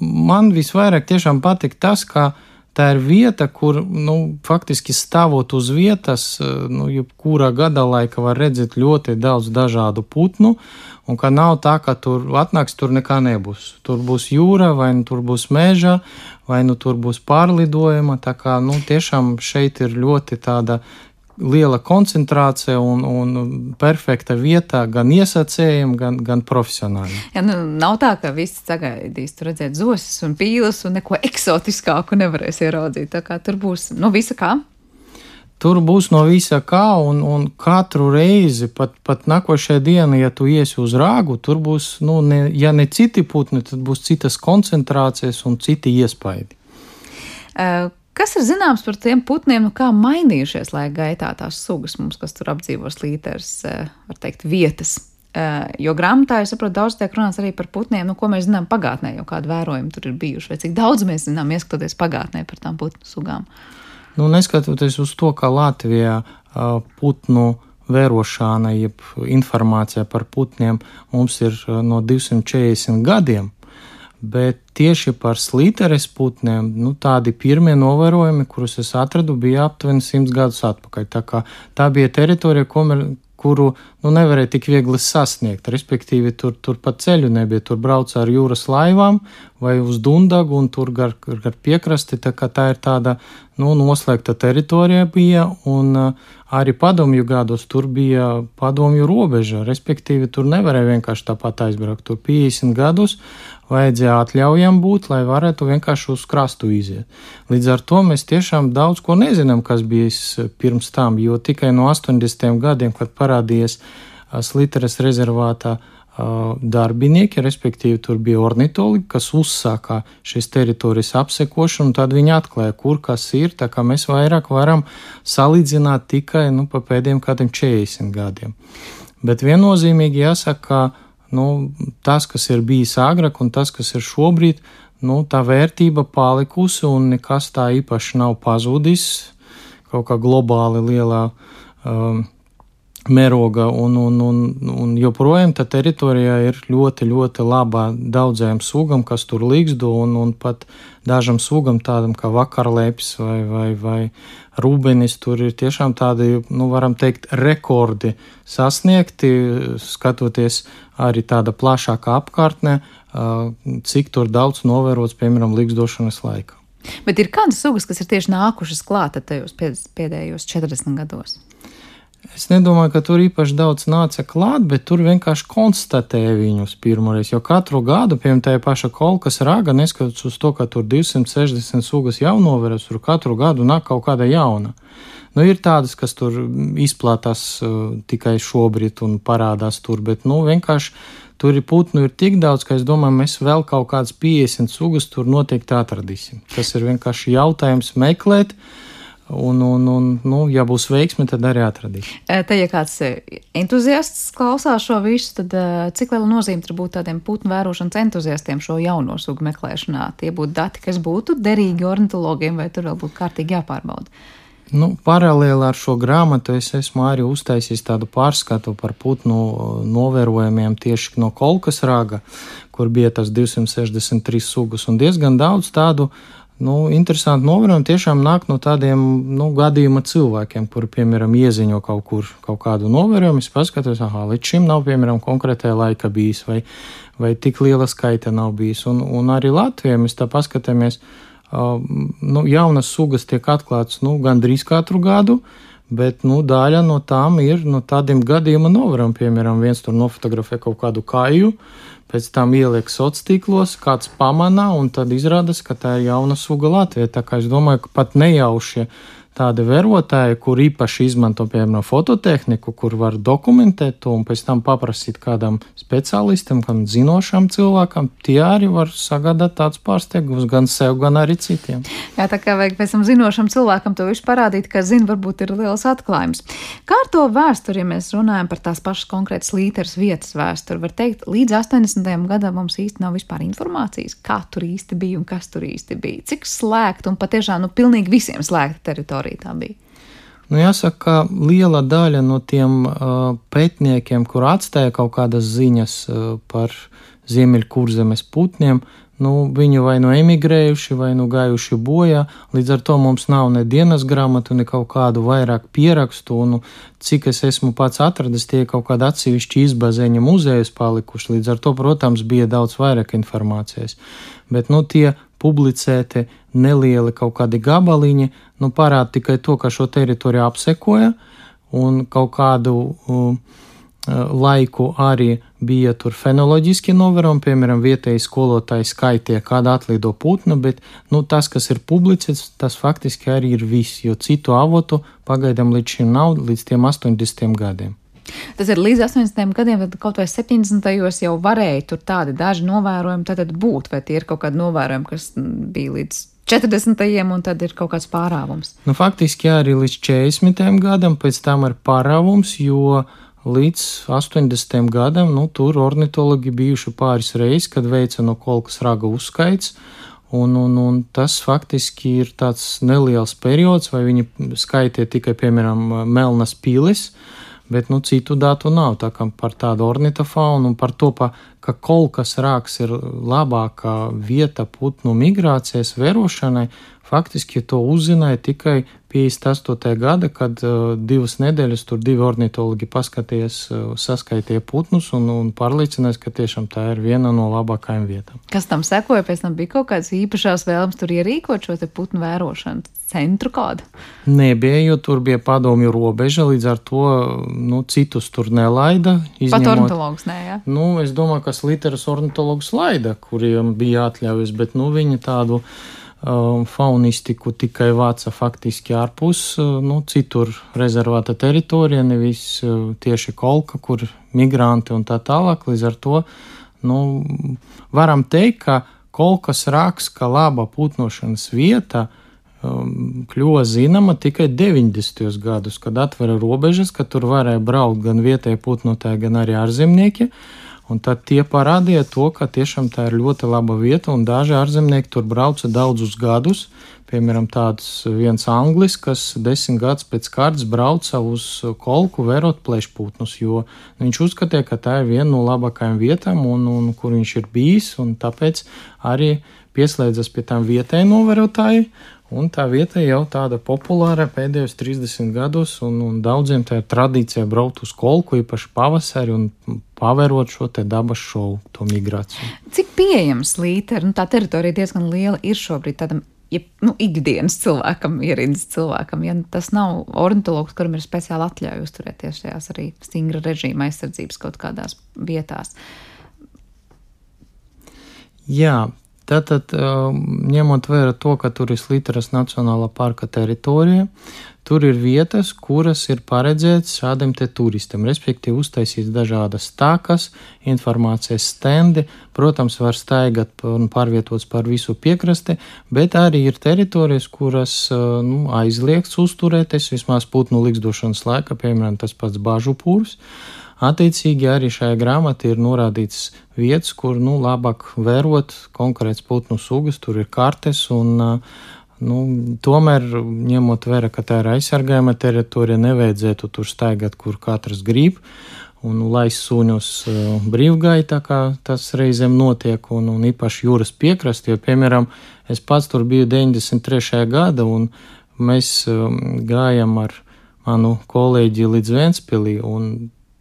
man visvairāk tiešām patīk tas, ka tā ir vieta, kur nu, faktiski stāvot uz vietas, nu, jebkurā gada laika var redzēt ļoti daudz dažādu putnu. Un ka nav tā, ka tur atnāks, tur nekā nebūs. Tur būs jūra, vai nu tur būs meža, vai nu tur būs pārlidojuma. Tā kā nu, tiešām šeit ir ļoti tāda liela koncentrācija un, un perfekta vieta gan iesacējiem, gan, gan profesionāļiem.
Ja, nu, nav tā, ka viss sagaidīs tur redzēt zosis un pīles un neko eksotiskāku nevarēs ieraudzīt. Tā kā tur būs no nu, visa kā.
Tur būs no visa kā, un, un katru reizi, pat, pat nākošajā dienā, ja tu iesi uz rāgu, tur būs, nu, ne, ja ne citi putni, tad būs citas koncentrācijas un citi iespaidi.
Uh, Kas ir zināms par tiem putniem, nu kā mainījušies laika gaitā tās sugas mums, kas tur apdzīvo slīters, eh, var teikt, vietas? Eh, jo grāmatā, es saprotu, daudz tiek runāts arī par putniem, nu, ko mēs zinām pagātnē, jau kādu vērojumu tur ir bijuši, vai cik daudz mēs zinām, ieskatoties pagātnē par tām putnu sugām.
Nu, neskatoties uz to, ka Latvijā uh, putnu vērošana, jeb informācija par putniem mums ir no 240 gadiem, Bet tieši par slīteres putniem nu, tādi pirmie novērojumi, kurus es atradu, bija aptuveni simts gadus atpakaļ. Tā, tā bija teritorija, kuru nu, nevarēja tik viegli sasniegt. Respektīvi, tur, tur pa ceļu nebija. Tur brauca ar jūras laivām vai uz Dundagu un tur gar, gar piekrasti. Tā, tā ir tāda nu, noslēgta teritorija bija. Un, uh, arī padomju gados tur bija padomju robeža. Respektīvi, tur nevarēja vienkārši tāpat aizbraukt. Tur 50 gadus vajadzēja atļaujam būt, lai varētu vienkārši uz krastu iziet. Līdz ar to mēs tiešām daudz ko nezinām, kas bijis pirms tam, jo tikai no 80. gadiem, kad parādījies Sliteres rezervātā darbinieki, respektīvi tur bija ornitologi, kas uzsāka šīs teritorijas apsekošanu, un tad viņi atklāja, kur kas ir, tā kā mēs vairāk varam salīdzināt tikai nu, pa pēdējiem kādiem 40 gadiem. Bet viennozīmīgi jāsaka, ka nu, tas, kas ir bijis agrāk un tas, kas ir šobrīd, nu, tā vērtība palikusi un nekas tā īpaši nav pazudis kaut kā globāli lielā um, mēroga, un, un, un, un joprojām tā teritorijā ir ļoti, ļoti laba daudzajām sugām, kas tur līgzdo, un, un pat dažam sugam, tādam kā vakarlēpis vai, vai, vai rūbenis, tur ir tiešām tādi, nu, varam teikt, rekordi sasniegti, skatoties arī tāda plašāka apkārtnē, cik tur daudz novērots, piemēram, līgzdošanas laikā.
Bet ir kādas sugas, kas ir tieši nākušas klāta tajos pēdējos 40 gados?
Es nedomāju, ka tur īpaši daudz nāca klāt, bet tur vienkārši konstatēja viņus pirmoreiz. Jo katru gadu, piemēram, tajā pašā kolkas raga, neskatoties uz to, ka tur 260 sugas jau noveras, tur katru gadu nāk kaut kāda jauna. Nu, ir tādas, kas tur izplatās uh, tikai šobrīd un parādās tur, bet nu, vienkārši tur ir putnu ir tik daudz, ka es domāju, mēs vēl kaut kādas 50 sugas tur noteikti atradīsim. Tas ir vienkārši jautājums meklēt. Uh, Un, un, un nu, ja būs veiksme, tad arī atradīs.
Te, ja kāds entuziasts klausās šo visu, tad cik liela nozīme tur būtu tādiem putnu vērošanas entuziastiem šo jauno sugu meklēšanā? Tie būtu dati, kas būtu derīgi ornitologiem, vai tur vēl būtu kārtīgi jāpārbauda?
Nu, paralēli ar šo grāmatu es esmu arī uztaisījis tādu pārskatu par putnu novērojumiem tieši no kolkas raga, kur bija tas 263 sugas un diezgan daudz tādu uh, Nu, interesanti novērojumi tiešām nāk no tādiem nu, gadījuma cilvēkiem, kuri, piemēram, ieziņo kaut kur kaut kādu novērojumu. Es paskatos, ah, līdz šim nav, piemēram, konkrētajā laika bijis, vai, vai tik liela skaita nav bijis. Un, un arī Latvijā mēs tā paskatāmies, uh, nu, jaunas sugas tiek atklātas nu, gandrīz katru gadu. Bet nu, daļa no tām ir no tādiem gadījuma novērojumiem. Piemēram, viens tur nofotografē kaut kādu kāju, pēc tam ieliek sociālos tīklos, kāds pamana, un tad izrādās, ka tā ir jauna suga Latvijā. Tā kā es domāju, ka pat nejauši tādi vērotāji, kur īpaši izmanto, piemēram, fototehniku, kur var dokumentēt to un pēc tam paprasīt kādam speciālistam, kādam zinošam cilvēkam, tie arī var sagādāt tāds pārsteigums gan sev, gan arī citiem.
Jā, tā kā vajag pēc tam zinošam cilvēkam to visu parādīt, ka zina, varbūt ir liels atklājums. Kā ar to vēsturi, ja mēs runājam par tās pašas konkrētas līteras vietas vēsturi, var teikt, līdz 80. gadam mums īsti nav vispār informācijas, kā tur īsti bija un kas tur īsti bija. Cik slēgta un patiešām, nu, pilnīgi visiem slēgta teritorija teritorija tā bija?
Nu, jāsaka, ka liela daļa no tiem uh, pētniekiem, kur atstāja kaut kādas ziņas uh, par ziemeļkurzemes putniem, nu, viņi vai nu emigrējuši, vai nu gājuši bojā. Līdz ar to mums nav ne dienas grāmatu, ne kaut kādu vairāk pierakstu. Un, cik es esmu pats atradis, tie kaut kādi atsevišķi izbazeņa muzejas palikuši. Līdz ar to, protams, bija daudz vairāk informācijas. Bet nu, tie publicēti nelieli kaut kādi gabaliņi, nu, parāda tikai to, ka šo teritoriju apsekoja un kaut kādu uh, laiku arī bija tur fenoloģiski novērojumi, piemēram, vietēji skolotāji skaitīja, kāda atlido putna, bet nu, tas, kas ir publicēts, tas faktiski arī ir viss, jo citu avotu pagaidām līdz šim nav, līdz tiem 80 gadiem.
Tas ir līdz 80 gadiem, tad kaut vai 70. jau varēja tur tādi daži novērojumi tad būt, vai tie ir kaut kādi novērojumi, kas bija līdz 40. un tad ir kaut kāds pārāvums.
Nu, faktiski jā, arī līdz 40. gadam, pēc tam ir pārāvums, jo līdz 80. gadam nu, tur ornitologi bijuši pāris reizes, kad veica no kolkas raga uzskaits. Un, un, un tas faktiski ir tāds neliels periods, vai viņi skaitīja tikai, piemēram, melnas pilis, bet nu, citu datu nav. Tā kā par tādu ornitofaunu un par to, pa, ka kolkas rāks ir labākā vieta putnu migrācijas vērošanai, faktiski to uzzināja tikai 58. gada, kad uh, divas nedēļas tur divi ornitologi paskatījās, uh, saskaitīja putnus un, un pārliecinājās, ka tiešām tā ir viena no labākajām vietām.
Kas tam sekoja? Pēc tam bija kaut kādas īpašās vēlmes tur ierīkot šo putnu vērošanu centru kādu?
Nebija, jo tur bija padomju robeža, līdz ar to nu, citus tur nelaida.
Izņemot, Pat ornitologus nē, jā?
Nu, es domāju, ka Sliteras ornitologus laida, kuriem bija atļaujas, bet nu, viņi tādu faunistiku tikai vāca faktiski ārpus, uh, nu, citur rezervāta teritorija, nevis uh, tieši kolka, kur migranti un tā tālāk. Līdz ar to nu, varam teikt, ka kolkas rāks, ka laba putnošanas vieta um, kļuva zināma tikai 90. gadus, kad atvera robežas, ka tur varēja braukt gan vietējie putnotāji, gan arī ārzemnieki. Un tad tie parādīja to, ka tiešām tā ir ļoti laba vieta, un daži ārzemnieki tur brauca daudzus gadus. Piemēram, tāds viens anglis, kas desmit gadus pēc kārtas brauca uz kolku vērot plešpūtnus, jo viņš uzskatīja, ka tā ir viena no labākajām vietām, un, un kur viņš ir bijis, un tāpēc arī pieslēdzas pie tām vietējiem novērotājiem Un tā vieta jau tāda populāra pēdējos 30 gados, un, un daudziem tā ir tradīcija braukt uz kolku, īpaši pavasarī, un pavērot šo te dabas šovu, to migrāciju.
Cik pieejams līteri, nu tā teritorija diezgan liela ir šobrīd tādam ja, nu, ikdienas cilvēkam, ierīnas cilvēkam, ja tas nav ornitologs, kuram ir speciāli atļauja uzturēties šajās arī stingra režīma aizsardzības kaut kādās vietās.
Jā, Tātad, ņemot vērā to, ka tur ir Sliteras Nacionālā parka teritorija, tur ir vietas, kuras ir paredzētas šādam te turistam, respektīvi uztaisīts dažādas takas, informācijas stendi, protams, var staigāt un pārvietots par visu piekrasti, bet arī ir teritorijas, kuras nu, aizliegts uzturēties vismaz putnu likstošanas laika, piemēram, tas pats Bažu pūrs. Attiecīgi arī šajā grāmatā ir norādīts vietas, kur nu, labāk vērot konkrēts putnu sugas, tur ir kartes un Nu, tomēr, ņemot vērā, ka tā ir aizsargājama teritorija, nevajadzētu tur staigāt, kur katrs grib, un laist suņus brīvgaitā, kā tas reizēm notiek, un, un īpaši jūras piekrasti, jo, piemēram, es pats tur biju 93. gada, un mēs gājam ar manu kolēģi līdz Ventspilī, un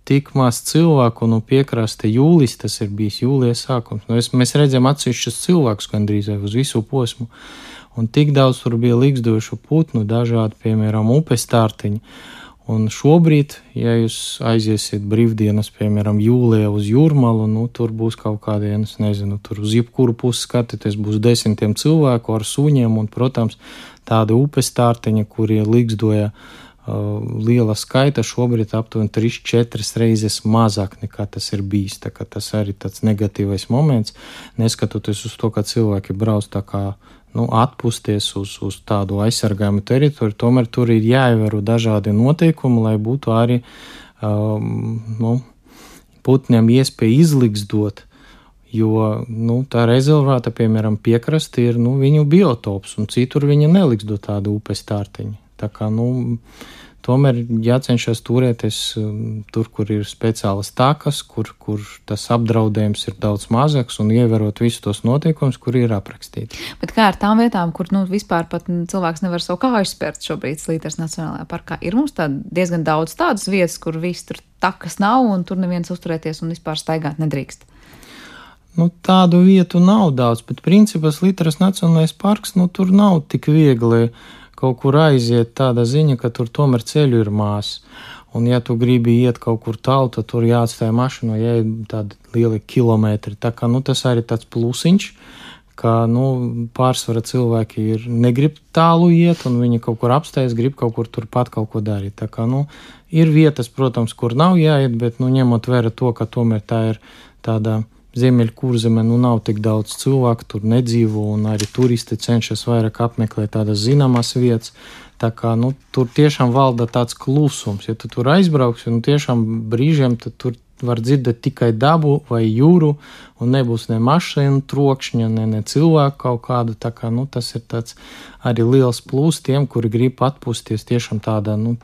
tik maz cilvēku nu, piekraste jūlijas, tas ir bijis jūlijas sākums. Nu, es, mēs redzam atsevišķus cilvēkus gandrīz uz visu posmu, un tik daudz tur bija līgzdošu putnu, dažādi, piemēram, upes tārtiņi. Un šobrīd, ja jūs aiziesiet brīvdienas, piemēram, jūlijā uz jūrmalu, nu, tur būs kaut kāda, es nezinu, tur uz jebkuru pusi skatīties, būs desmitiem cilvēku ar suņiem un, protams, tādi upes tārtiņi, kurie uh, Uh, liela skaita šobrīd aptuveni 3-4 reizes mazāk nekā tas ir bijis. Tas arī tāds negatīvais moments, neskatoties uz to, ka cilvēki brauc tā kā nu, atpūsties uz, uz tādu aizsargājumu teritoriju, tomēr tur ir jāievēro dažādi noteikumi, lai būtu arī um, nu, putniem iespēja izliksdot. Jo nu, tā rezervāta, piemēram, piekraste ir nu, viņu biotops, un citur viņi neliks do tādu upes tārtiņu. Tā kā, nu, tomēr jācenšas turēties um, tur, kur ir speciālas takas, kur, kur tas apdraudējums ir daudz mazāks un ievērot visus tos notiekumus, kur ir aprakstīti.
Bet kā ar tām vietām, kur nu, vispār pat cilvēks nevar savu kāju spērt šobrīd Slīters Nacionālajā parkā, ir mums tā diezgan daudz tādas vietas, kur viss tur takas nav un tur neviens uzturēties un vispār staigāt nedrīkst.
Nu, tādu vietu nav daudz, bet principā Litras Nacionālais parks nu, tur nav tik viegli kaut kur aiziet tāda ziņa, ka tur tomēr ceļu ir mās. Un, ja tu gribi iet kaut kur tālu, tad tur jāatstāj mašīna, ja ir tādi lieli kilometri. Tā kā nu, tas arī tāds plusiņš, ka nu, pārsvara cilvēki ir negrib tālu iet, un viņi kaut kur apstājas, grib kaut kur turpat kaut ko darīt. Tā kā nu, ir vietas, protams, kur nav jāiet, bet nu, ņemot vērā to, ka tomēr tā ir tāda Ziemeļkurzemē nu, nav tik daudz cilvēku, tur nedzīvo, un arī turisti cenšas vairāk apmeklēt tādas zināmas vietas. Tā kā nu, tur tiešām valda tāds klusums. Ja tu tur aizbrauksi, nu tiešām brīžiem tur var dzirdēt tikai dabu vai jūru, un nebūs ne mašīnu trokšņa, ne, ne cilvēku kaut kādu. Tā kā, nu, tas ir arī liels plus tiem, kuri grib atpūsties tiešām tādā nu,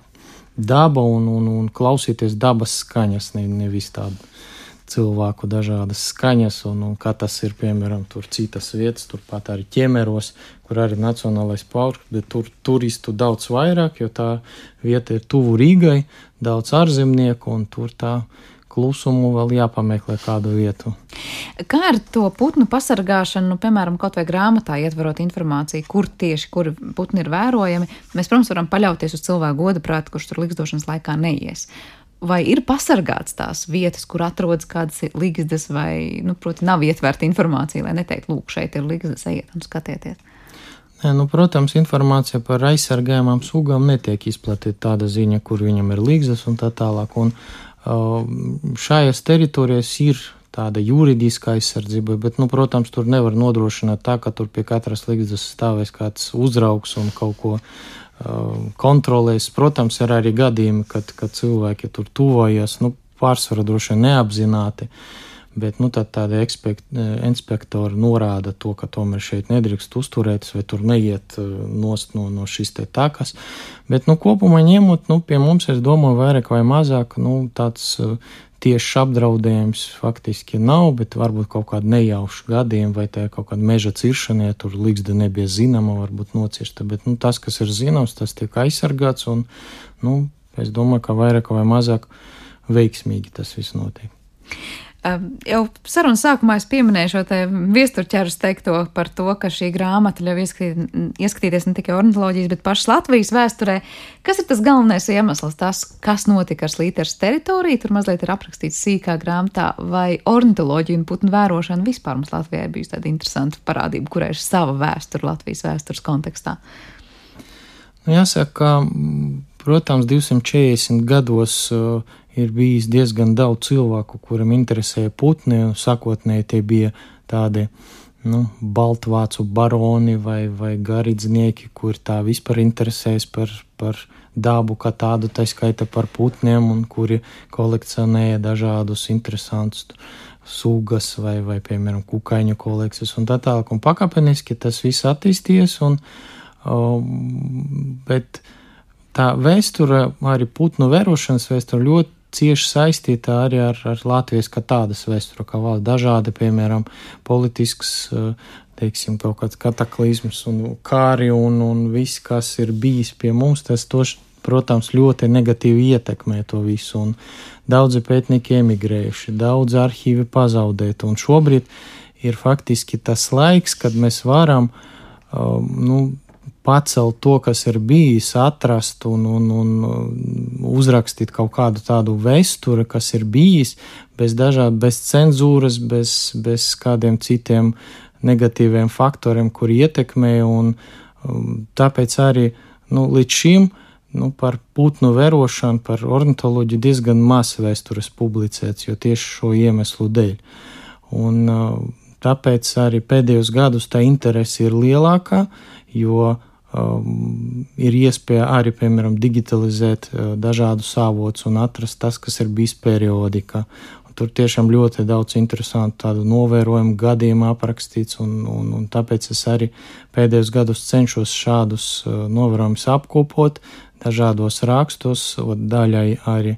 daba un, un, un klausīties dabas skaņas, ne, nevis tādu cilvēku dažādas skaņas, un, un kā tas ir piemēram tur citas vietas, turpat arī ķemeros, kur arī nacionālais parks, bet tur turistu daudz vairāk, jo tā vieta ir tuvu Rīgai, daudz ārzemnieku, un tur tā klusumu vēl jāpameklē kādu vietu.
Kā ar to putnu pasargāšanu, nu, piemēram, kaut vai grāmatā ietverot informāciju, kur tieši kur putni ir vērojami, mēs, protams, varam paļauties uz cilvēku godu prātu, kurš tur likstošanas laikā neies vai ir pasargāts tās vietas, kur atrodas kādas līgzdas, vai, nu, proti, nav ietverta informācija, lai neteiktu, lūk, šeit ir līgzdas, ejiet un skatieties.
Nē, nu, protams, informācija par aizsargājumām sugām netiek izplatīta tāda ziņa, kur viņam ir līgzdas un tā tālāk. Un, šajās teritorijās ir tāda juridiska aizsardzība, bet, nu, protams, tur nevar nodrošināt tā, ka tur pie katras līgzdas stāvēs kāds uzraugs un kaut ko kontrolēs. Protams, ir arī gadījumi, kad, kad cilvēki tur tuvojas, nu, pārsvarā droši vien neapzināti. Bet nu, tādi inspektori norāda to, ka tomēr šeit nedrīkst uzturēties, vai tur neiet uh, nost no, no šīs takas. Bet nu, kopumā ņemot, nu, pie mums, es domāju, vairāk vai mazāk nu, tāds uh, tieši apdraudējums faktiski nav, bet varbūt kaut kāda nejauša gadījuma vai tā kaut kāda meža ciršanē, tur līgsta nebija zināma, varbūt nocirsta. Bet nu, tas, kas ir zināms, tas tiek aizsargāts un, nu, es domāju, ka vairāk vai mazāk veiksmīgi tas viss notiek.
Jau sarunas sākumā es pieminēju šo viesturķeru teikto par to, ka šī grāmata ļauj ieskatīt, ieskatīties ne tikai ornitoloģijas, bet pašas Latvijas vēsturē. Kas ir tas galvenais iemesls, tas, kas notika ar Slīteres teritoriju? Tur mazliet ir aprakstīts sīkā grāmatā, vai ornitoloģija un putnu vērošana vispār mums Latvijā ir bijusi tāda interesanta parādība, kurai ir sava vēsture Latvijas vēstures kontekstā.
Nu, jāsaka, ka, protams, 240 gados uh, ir bijis diezgan daudz cilvēku, kuram interesēja putni. Sākotnēji tie bija tādi nu, baltvācu baroni vai, vai garīdznieki, kur tā vispār interesējas par, par dabu kā tādu, tā skaita par putniem, un kuri kolekcionēja dažādus interesantus sugas vai, vai piemēram, kukaiņu kolekcijas un tā tālāk. Un pakāpeniski tas viss attīstījies, un, um, bet tā vēsture, arī putnu vērošanas vēsture ļoti cieši saistīta arī ar, ar Latvijas kā tādas vēsturi, kā valsts dažādi, piemēram, politisks, eh, teiksim, kaut kāds kataklizms un kāri un, un viss, kas ir bijis pie mums, tas toši, protams, ļoti negatīvi ietekmē to visu. Un daudzi pētnieki emigrējuši, daudz arhīvi pazaudēti, un šobrīd ir faktiski tas laiks, kad mēs varam, um, nu, pacelt to, kas ir bijis, atrast un, un, un uzrakstīt kaut kādu tādu vēsturi, kas ir bijis, bez dažādu, bez cenzūras, bez, bez kādiem citiem negatīviem faktoriem, kuri ietekmē. Un, um, tāpēc arī nu, līdz šim nu, par putnu vērošanu, par ornitoloģiju diezgan maz vēstures publicēts, jo tieši šo iemeslu dēļ. Un, uh, tāpēc arī pēdējos gados tā interese ir lielākā, jo um, ir iespēja arī, piemēram, digitalizēt uh, dažādus avotus un atrast tas, kas ir bijis periodika. Un tur tiešām ļoti daudz interesantu tādu novērojumu gadījumu aprakstīts, un, un, un tāpēc es arī pēdējos gados cenšos šādus uh, novērojumus apkopot, dažādos rakstus, daļai arī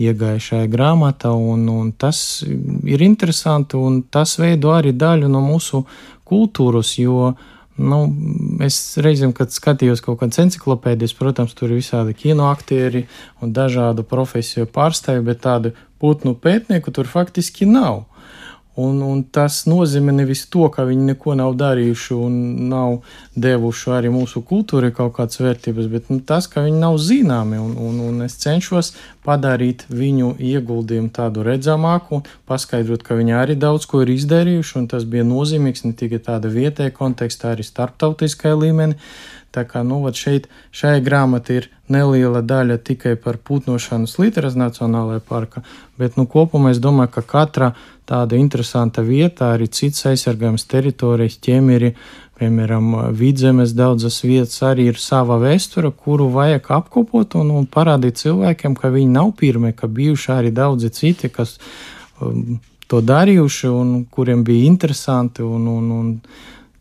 iegāja šajā grāmatā, un, un tas ir interesanti, un tas veido arī daļu no mūsu kultūras, jo nu, es reizēm, kad skatījos kaut kādas encyklopēdijas, protams, tur ir visādi kinoaktieri un dažādu profesiju pārstāvji, bet tādu putnu pētnieku tur faktiski nav. Un, un tas nozīmē nevis to, ka viņi neko nav darījuši un nav devuši arī mūsu kultūrai kaut kādas vērtības, bet nu, tas, ka viņi nav zināmi. Un, un, un es cenšos padarīt viņu ieguldījumu tādu redzamāku, paskaidrot, ka viņi arī daudz ko ir izdarījuši, un tas bija nozīmīgs ne tikai tāda vietējā kontekstā, arī starptautiskajā līmenī. Tā kā nu, šeit, šai grāmatai ir neliela daļa tikai par putnošanas Līteras Nacionālajā parkā, bet nu, kopumā es domāju, ka katra tāda interesanta vieta, arī cits aizsargājums teritorijas, ķemeri, piemēram, vidzemes daudzas vietas arī ir sava vēsture, kuru vajag apkopot un, un parādīt cilvēkiem, ka viņi nav pirmie, ka bijuši arī daudzi citi, kas um, to darījuši un kuriem bija interesanti, un, un, un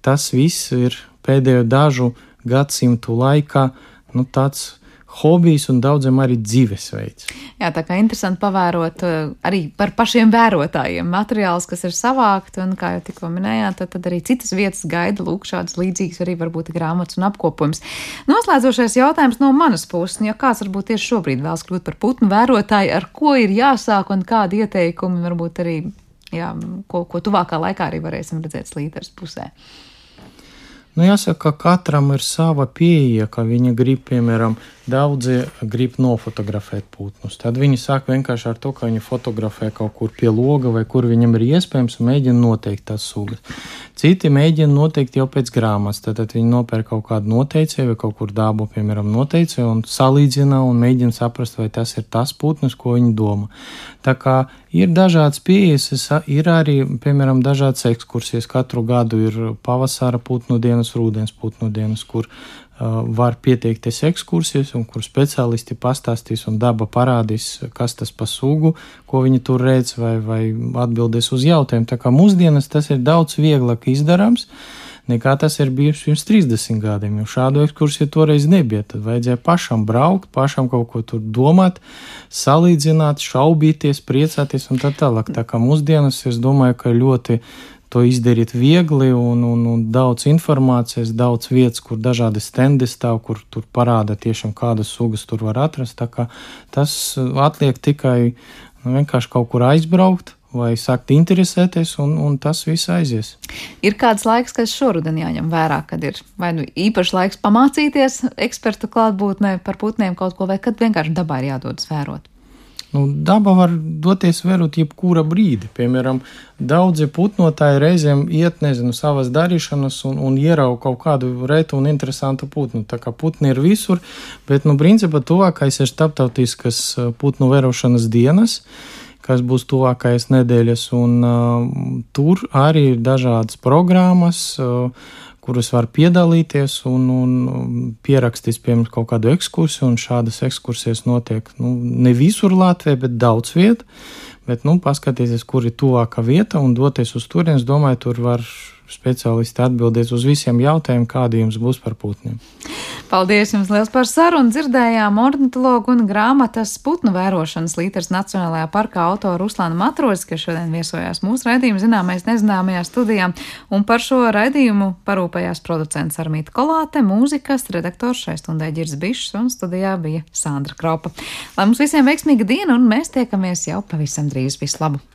tas viss ir pēdējo dažu gadsimtu laikā nu, tāds hobijs un daudziem arī dzīvesveids.
Jā, tā kā interesanti pavērot eh, arī par pašiem vērotājiem materiālus, kas ir savākti, un, kā jau tikko minējāt, tad, tad arī citas vietas gaida lūk šādas līdzīgas arī varbūt grāmatas un apkopojums. Noslēdzošais jautājums no manas puses, ja kāds varbūt tieši šobrīd vēlas kļūt par putnu vērotāju, ar ko ir jāsāk un kādi ieteikumi varbūt arī, jā, ko, ko tuvākā laikā arī varēsim redzēt slīters pusē.
Nu, jāsaka, ka katram ir sava pieeja, ka viņi grib, piemēram, Daudzi grib nofotografēt putnus. Tad viņi sāk vienkārši ar to, ka viņi fotografē kaut kur pie loga vai kur viņam ir iespējams, un mēģina noteikt tās sugas. Citi mēģina noteikt jau pēc grāmatas. Tad, viņi nopērk kaut kādu noteicēju vai kaut kur dābu, piemēram, noteicēju un salīdzina un mēģina saprast, vai tas ir tas putns, ko viņi domā. Tā kā ir dažādas pieejas, ir arī, piemēram, dažādas ekskursijas. Katru gadu ir pavasara putnu dienas, rudens putnu dienas, kur var pieteikties ekskursijas, un kur speciālisti pastāstīs un daba parādīs, kas tas pa sugu, ko viņi tur redz, vai, vai atbildēs uz jautājumu. Tā kā mūsdienas tas ir daudz vieglāk izdarāms nekā tas ir bijis pirms 30 gadiem, jo šādu ekskursiju toreiz nebija. Tad vajadzēja pašam braukt, pašam kaut ko tur domāt, salīdzināt, šaubīties, priecāties un tā tālāk. Tā kā mūsdienas, es domāju, ka ļoti to izdarīt viegli un, un, un daudz informācijas, daudz vietas, kur dažādi stendi stāv, kur tur parāda tiešām kādas sugas tur var atrast. Tā kā tas atliek tikai nu, vienkārši kaut kur aizbraukt. Vai sākt interesēties, un, un tas viss aizies.
Ir kāds laiks, kas šoruden jāņem vērā, kad ir vai nu īpašs laiks pamācīties ekspertu klātbūtnē par putniem kaut ko, vai kad vienkārši dabā ir jādodas vērot?
Nu, daba var doties vērot jebkura brīdi. Piemēram, daudzi putnotāji reizēm iet, nezinu, savas darīšanas un, un ierauga kaut kādu retu un interesantu putnu. Tā kā putni ir visur, bet, nu, principā tuvākais ir starptautiskas uh, putnu vērošanas dienas kas būs tuvākais nedēļas, un uh, tur arī ir dažādas programmas. Uh, kuras var piedalīties un, un pierakstīt, piemēram, kaut kādu ekskursiju. Šādas ekskursijas notiek nu, ne visur Latvijā, bet daudz vietā. Bet, nu, paskatieties, kur ir tuvākā vieta un doties uz turieni. Es domāju, tur var speciālisti atbildēt uz visiem jautājumiem, kādi jums būs par putniem.
Paldies jums liels par sarunu. Dzirdējām ornitologu un grāmatas putnu vērošanas līteras Nacionālajā parkā autoru Ruslānu Matrozi, kas šodien viesojās mūsu raidījuma zināmais nezināmajā studijā. Un par šo raidījumu parūpējās producents Armīta Kolāte, mūzikas redaktors šai stundai Girs Bišs un studijā bija Sandra Kropa. Lai mums visiem veiksmīga diena un mēs tiekamies jau pavisam drīz. Vislabāk!